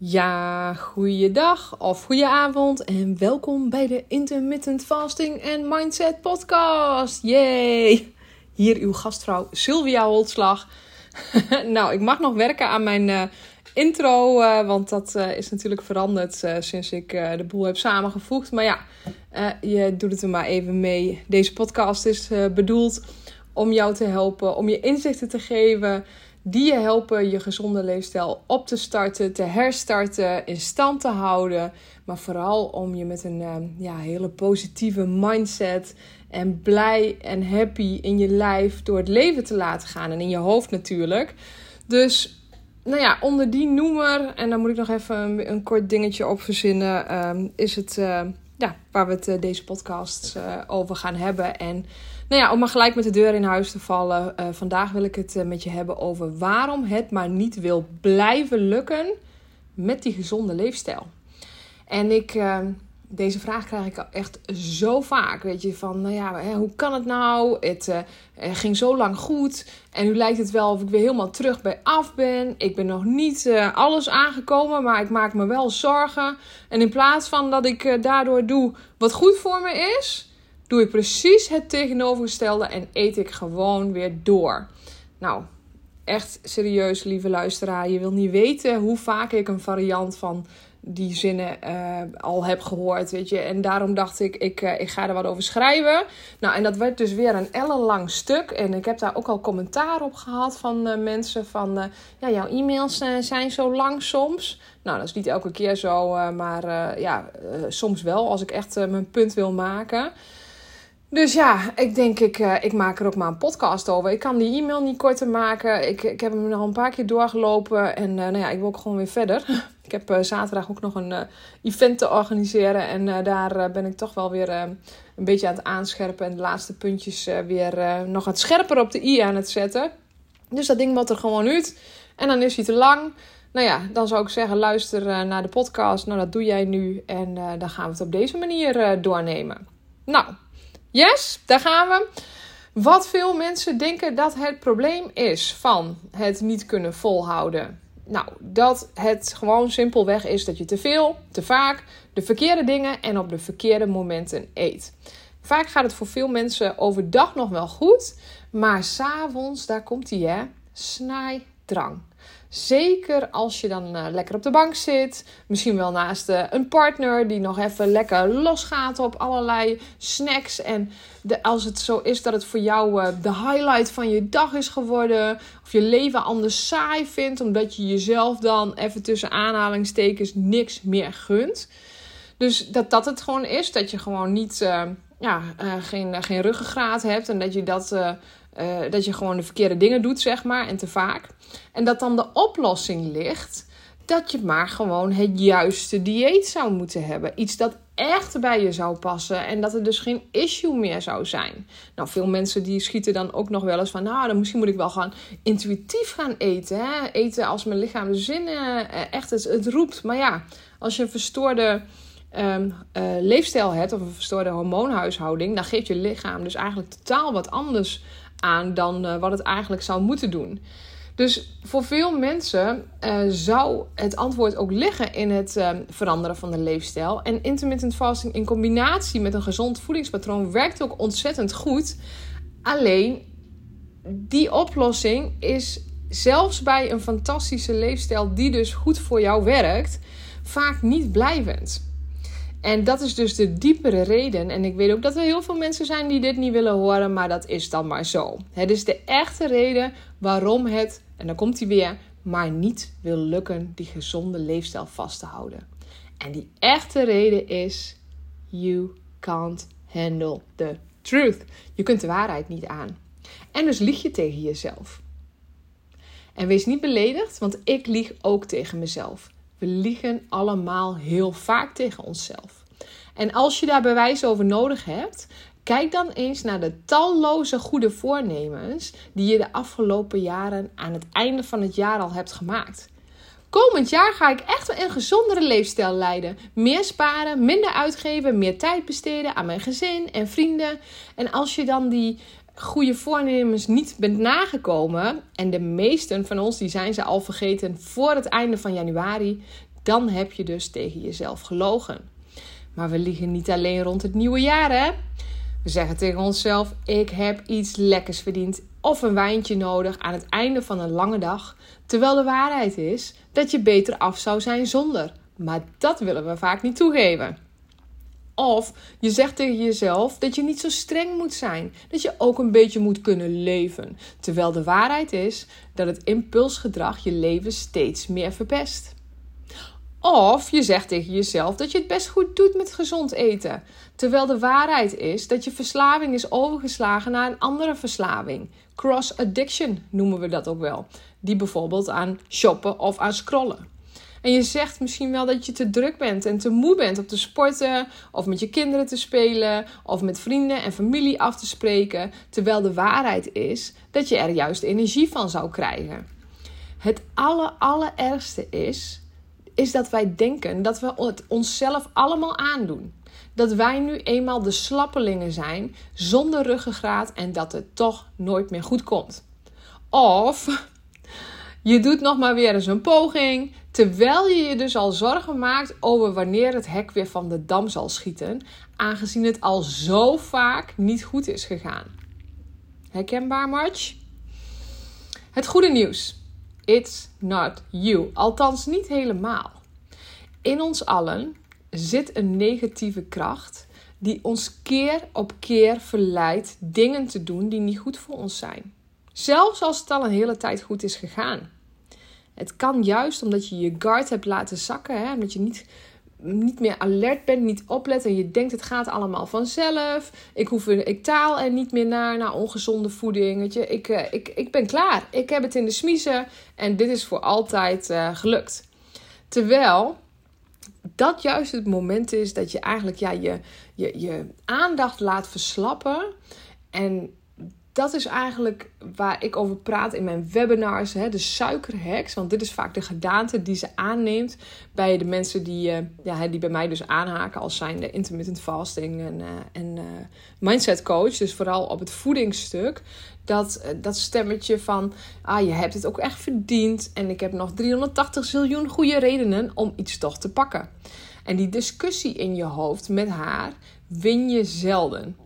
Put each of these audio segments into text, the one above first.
Ja, goeiedag of goeie avond en welkom bij de Intermittent Fasting and Mindset Podcast. Yay! Hier uw gastvrouw Sylvia Holtslag. nou, ik mag nog werken aan mijn uh, intro, uh, want dat uh, is natuurlijk veranderd sinds ik de boel heb samengevoegd. Maar ja, je doet het er maar even mee. Deze podcast is bedoeld om jou te helpen, om je inzichten te geven die je helpen je gezonde leefstijl op te starten, te herstarten, in stand te houden. Maar vooral om je met een ehm, ja, hele positieve mindset en blij en happy in je lijf door het leven te laten gaan. En in je hoofd natuurlijk. Dus nou ja, onder die noemer, en dan moet ik nog even een, kort dingetje op verzinnen, ehm, is het uh, ja, waar we het uh, deze podcast uh, over gaan hebben. En nou ja, om maar gelijk met de deur in huis te vallen. Uh, vandaag wil ik het uh, met je hebben over waarom het maar niet wil blijven lukken met die gezonde leefstijl. En ik, uh, deze vraag krijg ik echt zo vaak. Weet je, van nou ja, hè, hoe kan het nou? Het ging zo lang goed. En nu lijkt het wel of ik weer helemaal terug bij af ben. Ik ben nog niet alles aangekomen, maar ik maak me wel zorgen. En in plaats van dat ik daardoor doe wat goed voor me is doe ik precies het tegenovergestelde en eet ik gewoon weer door. Nou, echt serieus, lieve luisteraar. Je wil niet weten hoe vaak ik een variant van die zinnen uh, al heb gehoord, weet je. En daarom dacht ik, ik, uh, ik ga er wat over schrijven. Nou, en dat werd dus weer een ellenlang stuk. En ik heb daar ook al commentaar op gehad van uh, mensen van... ja, jouw e-mails zijn zo lang soms. Nou, dat is niet elke keer zo, maar ja, soms wel als ik echt mijn punt wil maken... Dus ja, ik denk, ik, uh, ik maak er ook maar een podcast over. Ik kan die e-mail niet korter maken. Ik, ik heb hem al een paar keer doorgelopen. En uh, nou ja, ik wil ook gewoon weer verder. ik heb uh, zaterdag ook nog een event te organiseren. En daar ben ik toch wel weer een beetje aan het aanscherpen. En de laatste puntjes weer nog wat scherper op de i aan het zetten. Dus dat ding moet er gewoon uit. En dan is hij te lang. Nou ja, dan zou ik zeggen, luister naar de podcast. Nou, dat doe jij nu. En dan gaan we het op deze manier doornemen. Nou, Yes, daar gaan we. Wat veel mensen denken dat het probleem is van het niet kunnen volhouden. Nou, dat het gewoon simpelweg is dat je te veel, te vaak, de verkeerde dingen en op de verkeerde momenten eet. Vaak gaat het voor veel mensen overdag nog wel goed, maar s'avonds, daar komt hij hè, snijdrang. Zeker als je dan uh, lekker op de bank zit. Misschien wel naast uh, een partner die nog even lekker losgaat op allerlei snacks. En de, als het zo is dat het voor jou uh, de highlight van je dag is geworden. Of je leven anders saai vindt. Omdat je jezelf dan even tussen aanhalingstekens niks meer gunt. Dus dat dat het gewoon is. Dat je gewoon niet, ja, geen, geen ruggengraat hebt. En dat je dat dat je gewoon de verkeerde dingen doet, zeg maar, en te vaak. En dat dan de oplossing ligt dat je maar gewoon het juiste dieet zou moeten hebben. Iets dat echt bij je zou passen en dat er dus geen issue meer zou zijn. Nou, veel mensen die schieten dan ook nog wel eens van, nou, dan misschien moet ik wel gaan intuïtief gaan eten. Hè? Eten als mijn lichaam de zin uh, echt het, roept. Maar ja, als je een verstoorde um, uh, leefstijl hebt of een verstoorde hormoonhuishouding, dan geeft je lichaam dus eigenlijk totaal wat anders aan dan uh, wat het eigenlijk zou moeten doen. Dus voor veel mensen uh, zou het antwoord ook liggen in het uh, veranderen van de leefstijl. En intermittent fasting in combinatie met een gezond voedingspatroon werkt ook ontzettend goed. Alleen die oplossing is zelfs bij een fantastische leefstijl die dus goed voor jou werkt, vaak niet blijvend. En dat is dus de diepere reden. En ik weet ook dat er heel veel mensen zijn die dit niet willen horen, maar dat is dan maar zo. Het is de echte reden waarom het, en dan komt hij weer, maar niet wil lukken die gezonde leefstijl vast te houden. En die echte reden is: you can't handle the truth. Je kunt de waarheid niet aan. En dus lieg je tegen jezelf. En wees niet beledigd, want ik lieg ook tegen mezelf. We liegen allemaal heel vaak tegen onszelf. En als je daar bewijs over nodig hebt, kijk dan eens naar de talloze goede voornemens die je de afgelopen jaren aan het einde van het jaar al hebt gemaakt. Komend jaar ga ik echt een gezondere leefstijl leiden. Meer sparen, minder uitgeven, meer tijd besteden aan mijn gezin en vrienden. En als je dan die goede voornemens niet bent nagekomen, en de meesten van ons die zijn ze al vergeten voor het einde van januari, Dan heb je dus tegen jezelf gelogen. Maar we liegen niet alleen rond het nieuwe jaar, hè? We zeggen tegen onszelf: Ik heb iets lekkers verdiend of een wijntje nodig aan het einde van een lange dag. Terwijl de waarheid is dat je beter af zou zijn zonder. Maar dat willen we vaak niet toegeven. Of je zegt tegen jezelf dat je niet zo streng moet zijn. Dat je ook een beetje moet kunnen leven. Terwijl de waarheid is dat het impulsgedrag je leven steeds meer verpest. Of je zegt tegen jezelf dat je het best goed doet met gezond eten. Terwijl de waarheid is dat je verslaving is overgeslagen naar een andere verslaving. Cross addiction noemen we dat ook wel. Die bijvoorbeeld aan shoppen of aan scrollen. En je zegt misschien wel dat je te druk bent en te moe bent om te sporten, of met je kinderen te spelen, of met vrienden en familie af te spreken, terwijl de waarheid is dat je er juist energie van zou krijgen. Het aller, allerergste is, is dat wij denken dat we het onszelf allemaal aandoen. Dat wij nu eenmaal de slappelingen zijn, zonder ruggengraat en dat het toch nooit meer goed komt. Of je doet nog maar weer eens een poging, terwijl je je dus al zorgen maakt over wanneer het hek weer van de dam zal schieten, aangezien het al zo vaak niet goed is gegaan. Herkenbaar, March? Het goede nieuws. It's not you. Althans, niet helemaal. In ons allen zit een negatieve kracht die ons keer op keer verleidt dingen te doen die niet goed voor ons zijn. Zelfs als het al een hele tijd goed is gegaan. Het kan juist omdat je je guard hebt laten zakken, hè, omdat je niet, niet meer alert bent, niet oplet en je denkt het gaat allemaal vanzelf. Ik, hoef, ik taal er niet meer naar, naar ongezonde voeding. Je. Ik, uh, ik, ik ben klaar. Ik heb het in de smiezen en dit is voor altijd uh, gelukt. Terwijl dat juist het moment is dat je eigenlijk ja, je, je, je aandacht laat verslappen. En dat is eigenlijk waar ik over praat in mijn webinars. Hè, de suikerheks. Want dit is vaak de gedaante die ze aanneemt bij de mensen die, uh, ja, die bij mij dus aanhaken als zijn de intermittent fasting en, uh, en uh, mindset coach. Dus vooral op het voedingsstuk. Dat, dat stemmetje van, ah, je hebt het ook echt verdiend. En ik heb nog 380 ziljoen goede redenen om iets toch te pakken. En die discussie in je hoofd met haar win je zelden.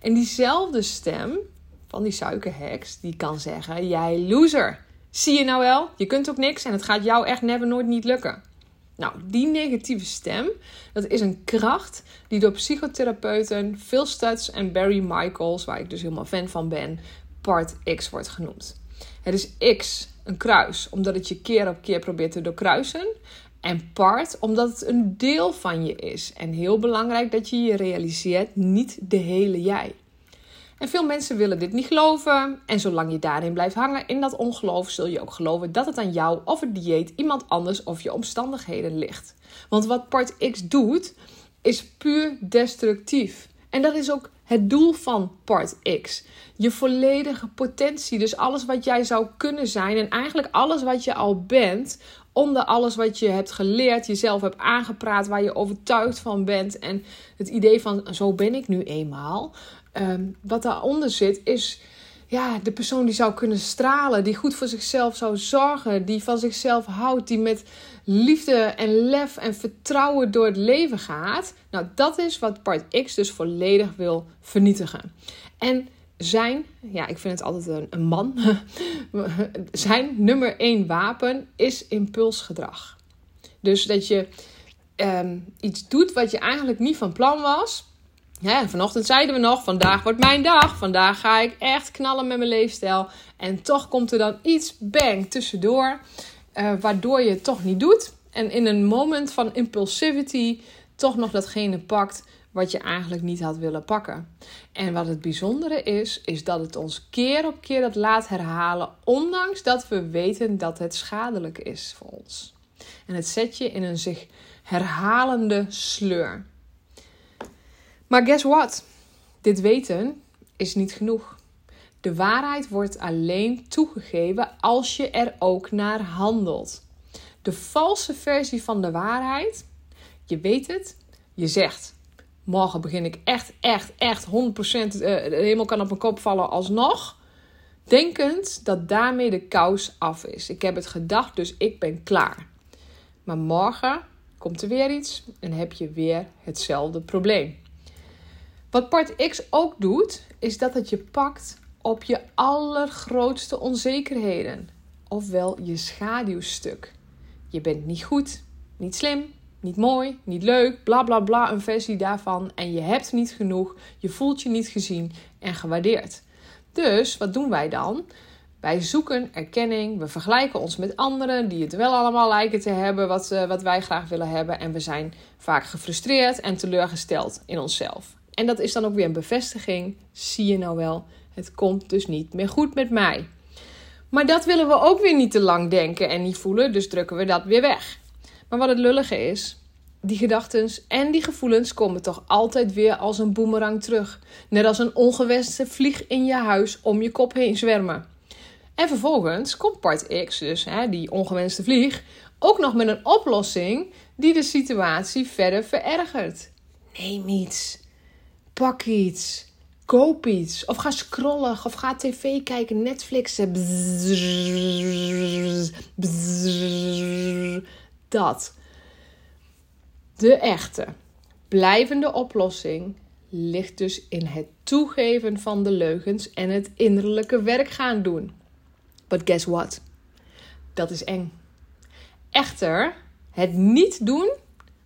En diezelfde stem van die suikerheks, die kan zeggen: Jij loser. Zie je nou wel? Je kunt ook niks en het gaat jou echt never nooit niet lukken. Nou, die negatieve stem, dat is een kracht die door psychotherapeuten Phil Stutz en Barry Michaels, waar ik dus helemaal fan van ben, part X wordt genoemd. Het is X, een kruis, omdat het je keer op keer probeert te doorkruisen. En part omdat het een deel van je is. En heel belangrijk dat je je realiseert, niet de hele jij. En veel mensen willen dit niet geloven. En zolang je daarin blijft hangen in dat ongeloof, zul je ook geloven dat het aan jou of het dieet, iemand anders of je omstandigheden ligt. Want wat part X doet, is puur destructief. En dat is ook het doel van part X. Je volledige potentie, dus alles wat jij zou kunnen zijn en eigenlijk alles wat je al bent, onder alles wat je hebt geleerd, jezelf hebt aangepraat, waar je overtuigd van bent en het idee van zo ben ik nu eenmaal. Um, wat daaronder zit is ja, de persoon die zou kunnen stralen, die goed voor zichzelf zou zorgen, die van zichzelf houdt, die met liefde en lef en vertrouwen door het leven gaat. Nou, dat is wat part X dus volledig wil vernietigen. En zijn, ja, ik vind het altijd een, een man, zijn nummer één wapen is impulsgedrag. Dus dat je um, iets doet wat je eigenlijk niet van plan was. Ja, vanochtend zeiden we nog: vandaag wordt mijn dag. Vandaag ga ik echt knallen met mijn leefstijl. En toch komt er dan iets bang tussendoor, uh, waardoor je het toch niet doet. En in een moment van impulsivity toch nog datgene pakt wat je eigenlijk niet had willen pakken. En wat het bijzondere is, is dat het ons keer op keer dat laat herhalen, ondanks dat we weten dat het schadelijk is voor ons. En het zet je in een zich herhalende sleur. Maar guess what? Dit weten is niet genoeg. De waarheid wordt alleen toegegeven als je er ook naar handelt. De valse versie van de waarheid, je weet het, je zegt morgen begin ik echt, echt, echt 100% uh, de hemel kan op mijn kop vallen alsnog. Denkend dat daarmee de kous af is. Ik heb het gedacht, dus ik ben klaar. Maar morgen komt er weer iets en heb je weer hetzelfde probleem. Wat part X ook doet, is dat het je pakt op je allergrootste onzekerheden, ofwel je schaduwstuk. Je bent niet goed, niet slim, niet mooi, niet leuk, bla bla bla, een versie daarvan. En je hebt niet genoeg, je voelt je niet gezien en gewaardeerd. Dus wat doen wij dan? Wij zoeken erkenning, we vergelijken ons met anderen die het wel allemaal lijken te hebben wat, uh, wat wij graag willen hebben. En we zijn vaak gefrustreerd en teleurgesteld in onszelf. En dat is dan ook weer een bevestiging. Zie je nou wel, het komt dus niet meer goed met mij. Maar dat willen we ook weer niet te lang denken en niet voelen, dus drukken we dat weer weg. Maar wat het lullige is, die gedachten en die gevoelens komen toch altijd weer als een boemerang terug. Net als een ongewenste vlieg in je huis om je kop heen zwermen. En vervolgens komt part X, dus hè, die ongewenste vlieg, ook nog met een oplossing die de situatie verder verergert. Neem iets. Pak iets. Koop iets. Of ga scrollen. Of ga tv kijken. Netflixen. Dat. De echte, blijvende oplossing ligt dus in het toegeven van de leugens en het innerlijke werk gaan doen. But guess what? Dat is eng. Echter, het niet doen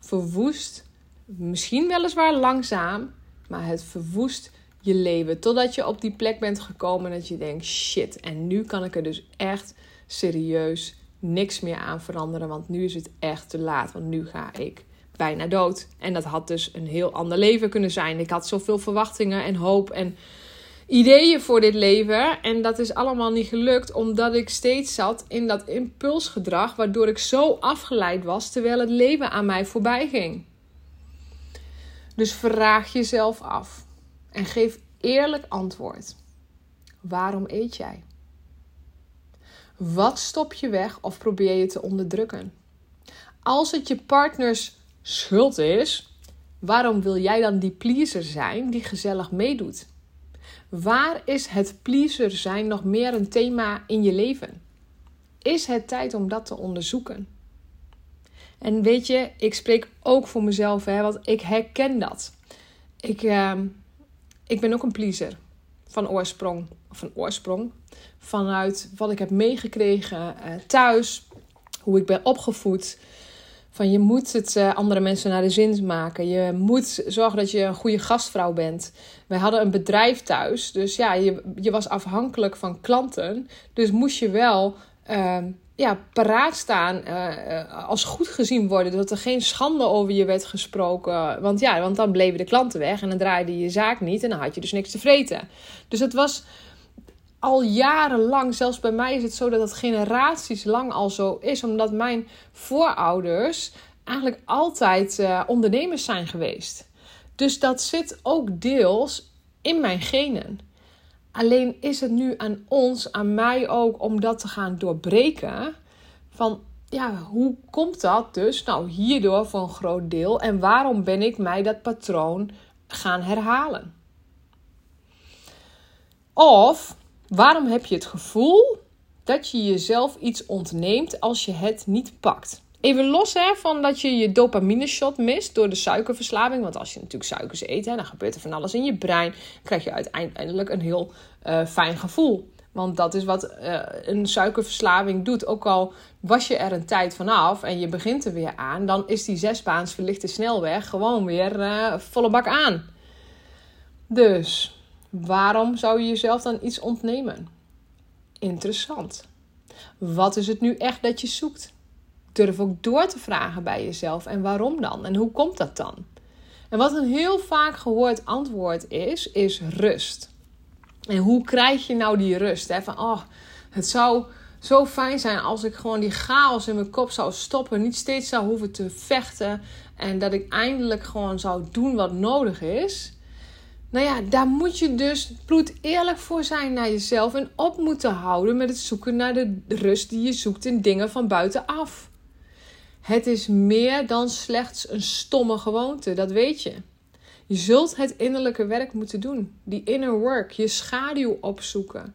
verwoest misschien weliswaar langzaam, maar het verwoest je leven. Totdat je op die plek bent gekomen dat je denkt: shit, en nu kan ik er dus echt serieus niks meer aan veranderen. Want nu is het echt te laat. Want nu ga ik bijna dood. En dat had dus een heel ander leven kunnen zijn. Ik had zoveel verwachtingen en hoop en ideeën voor dit leven. En dat is allemaal niet gelukt, omdat ik steeds zat in dat impulsgedrag, waardoor ik zo afgeleid was terwijl het leven aan mij voorbij ging. Dus vraag jezelf af en geef eerlijk antwoord. Waarom eet jij? Wat stop je weg of probeer je te onderdrukken? Als het je partners schuld is, waarom wil jij dan die pleaser zijn die gezellig meedoet? Waar is het pleaser zijn nog meer een thema in je leven? Is het tijd om dat te onderzoeken? En weet je, ik spreek ook voor mezelf, hè, want ik herken dat. Ik, uh, ik ben ook een pleaser van oorsprong. Van oorsprong. Vanuit wat ik heb meegekregen uh, thuis, hoe ik ben opgevoed. Van je moet het uh, andere mensen naar de zin maken. Je moet zorgen dat je een goede gastvrouw bent. Wij hadden een bedrijf thuis. Dus ja, je, je was afhankelijk van klanten. Dus moest je wel uh, ja, paraat staan. Uh, als goed gezien worden. Dat er geen schande over je werd gesproken. Want ja, want dan bleven de klanten weg. En dan draaide je zaak niet. En dan had je dus niks te vreten. Dus het was al jarenlang, zelfs bij mij is het zo dat het generaties lang al zo is, omdat mijn voorouders eigenlijk altijd uh, ondernemers zijn geweest. Dus dat zit ook deels in mijn genen. Alleen is het nu aan ons, aan mij ook, om dat te gaan doorbreken. Van ja, hoe komt dat dus? Nou, hierdoor voor een groot deel. En waarom ben ik mij dat patroon gaan herhalen? Of Waarom heb je het gevoel dat je jezelf iets ontneemt als je het niet pakt? Even los hè, van dat je je dopamine shot mist door de suikerverslaving. Want als je natuurlijk suikers eet, dan gebeurt er van alles in je brein. krijg je uiteindelijk een heel uh, fijn gevoel. Want dat is wat uh, een suikerverslaving doet. Ook al was je er een tijd vanaf en je begint er weer aan, dan is die zesbaans verlichte snelweg gewoon weer uh, volle bak aan. Dus Waarom zou je jezelf dan iets ontnemen? Interessant. Wat is het nu echt dat je zoekt? Durf ook door te vragen bij jezelf. En waarom dan? En hoe komt dat dan? En wat een heel vaak gehoord antwoord is, is rust. En hoe krijg je nou die rust? Hè? Van, oh, het zou zo fijn zijn als ik gewoon die chaos in mijn kop zou stoppen. Niet steeds zou hoeven te vechten. En dat ik eindelijk gewoon zou doen wat nodig is. Nou ja, daar moet je dus bloed eerlijk voor zijn naar jezelf en op moeten houden met het zoeken naar de rust die je zoekt in dingen van buitenaf. Het is meer dan slechts een stomme gewoonte, dat weet je. Je zult het innerlijke werk moeten doen, die inner work, je schaduw opzoeken.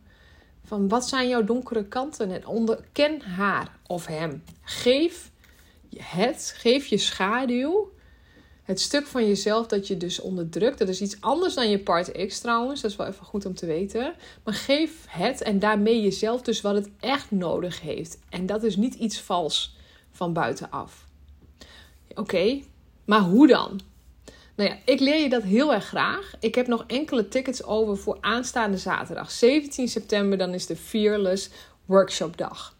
Van wat zijn jouw donkere kanten en onderken haar of hem. Geef het, geef je schaduw, het stuk van jezelf dat je dus onderdrukt. Dat is iets anders dan je part X trouwens. Dat is wel even goed om te weten. Maar geef het en daarmee jezelf dus wat het echt nodig heeft. En dat is niet iets vals van buitenaf. Oké, maar hoe dan? Nou ja, ik leer je dat heel erg graag. Ik heb nog enkele tickets over voor aanstaande zaterdag. 17 september, dan is de Fearless Workshop Dag.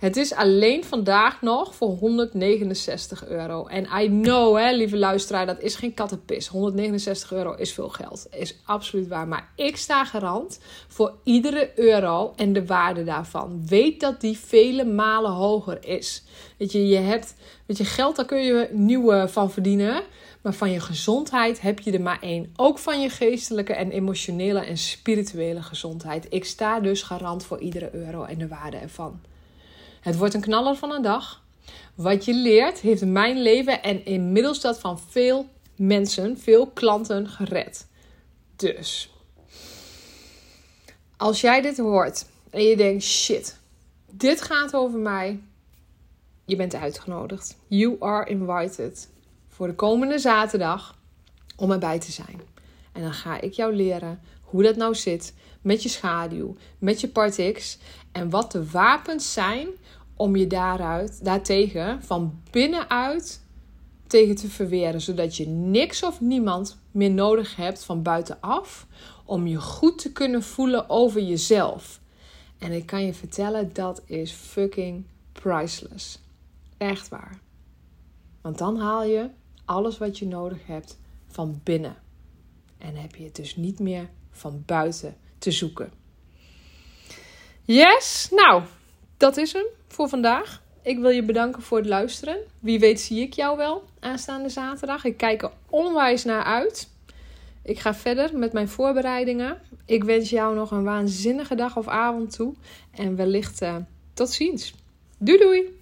Het is alleen vandaag nog voor 169 euro. En I know, hè, lieve luisteraar, dat is geen kattenpis. 169 euro is veel geld. Is absoluut waar. Maar ik sta garant voor iedere euro en de waarde daarvan. Weet dat die vele malen hoger is. Weet je, je hebt weet je, geld, daar kun je nieuwe van verdienen. Maar van je gezondheid heb je er maar één. Ook van je geestelijke en emotionele en spirituele gezondheid. Ik sta dus garant voor iedere euro en de waarde ervan. Het wordt een knaller van een dag. Wat je leert heeft mijn leven en inmiddels dat van veel mensen, veel klanten gered. Dus, als jij dit hoort en je denkt: shit, dit gaat over mij. Je bent uitgenodigd. You are invited voor de komende zaterdag om erbij te zijn. En dan ga ik jou leren hoe dat nou zit met je schaduw, met je part X en wat de wapens zijn om je daaruit, daartegen van binnenuit tegen te verweren, zodat je niks of niemand meer nodig hebt van buitenaf om je goed te kunnen voelen over jezelf. En ik kan je vertellen, dat is fucking priceless. Echt waar. Want dan haal je alles wat je nodig hebt van binnen. En heb je het dus niet meer van buiten te zoeken. Yes, nou, dat is hem voor vandaag. Ik wil je bedanken voor het luisteren. Wie weet zie ik jou wel aanstaande zaterdag. Ik kijk er onwijs naar uit. Ik ga verder met mijn voorbereidingen. Ik wens jou nog een waanzinnige dag of avond toe. En wellicht uh, tot ziens. Doei doei!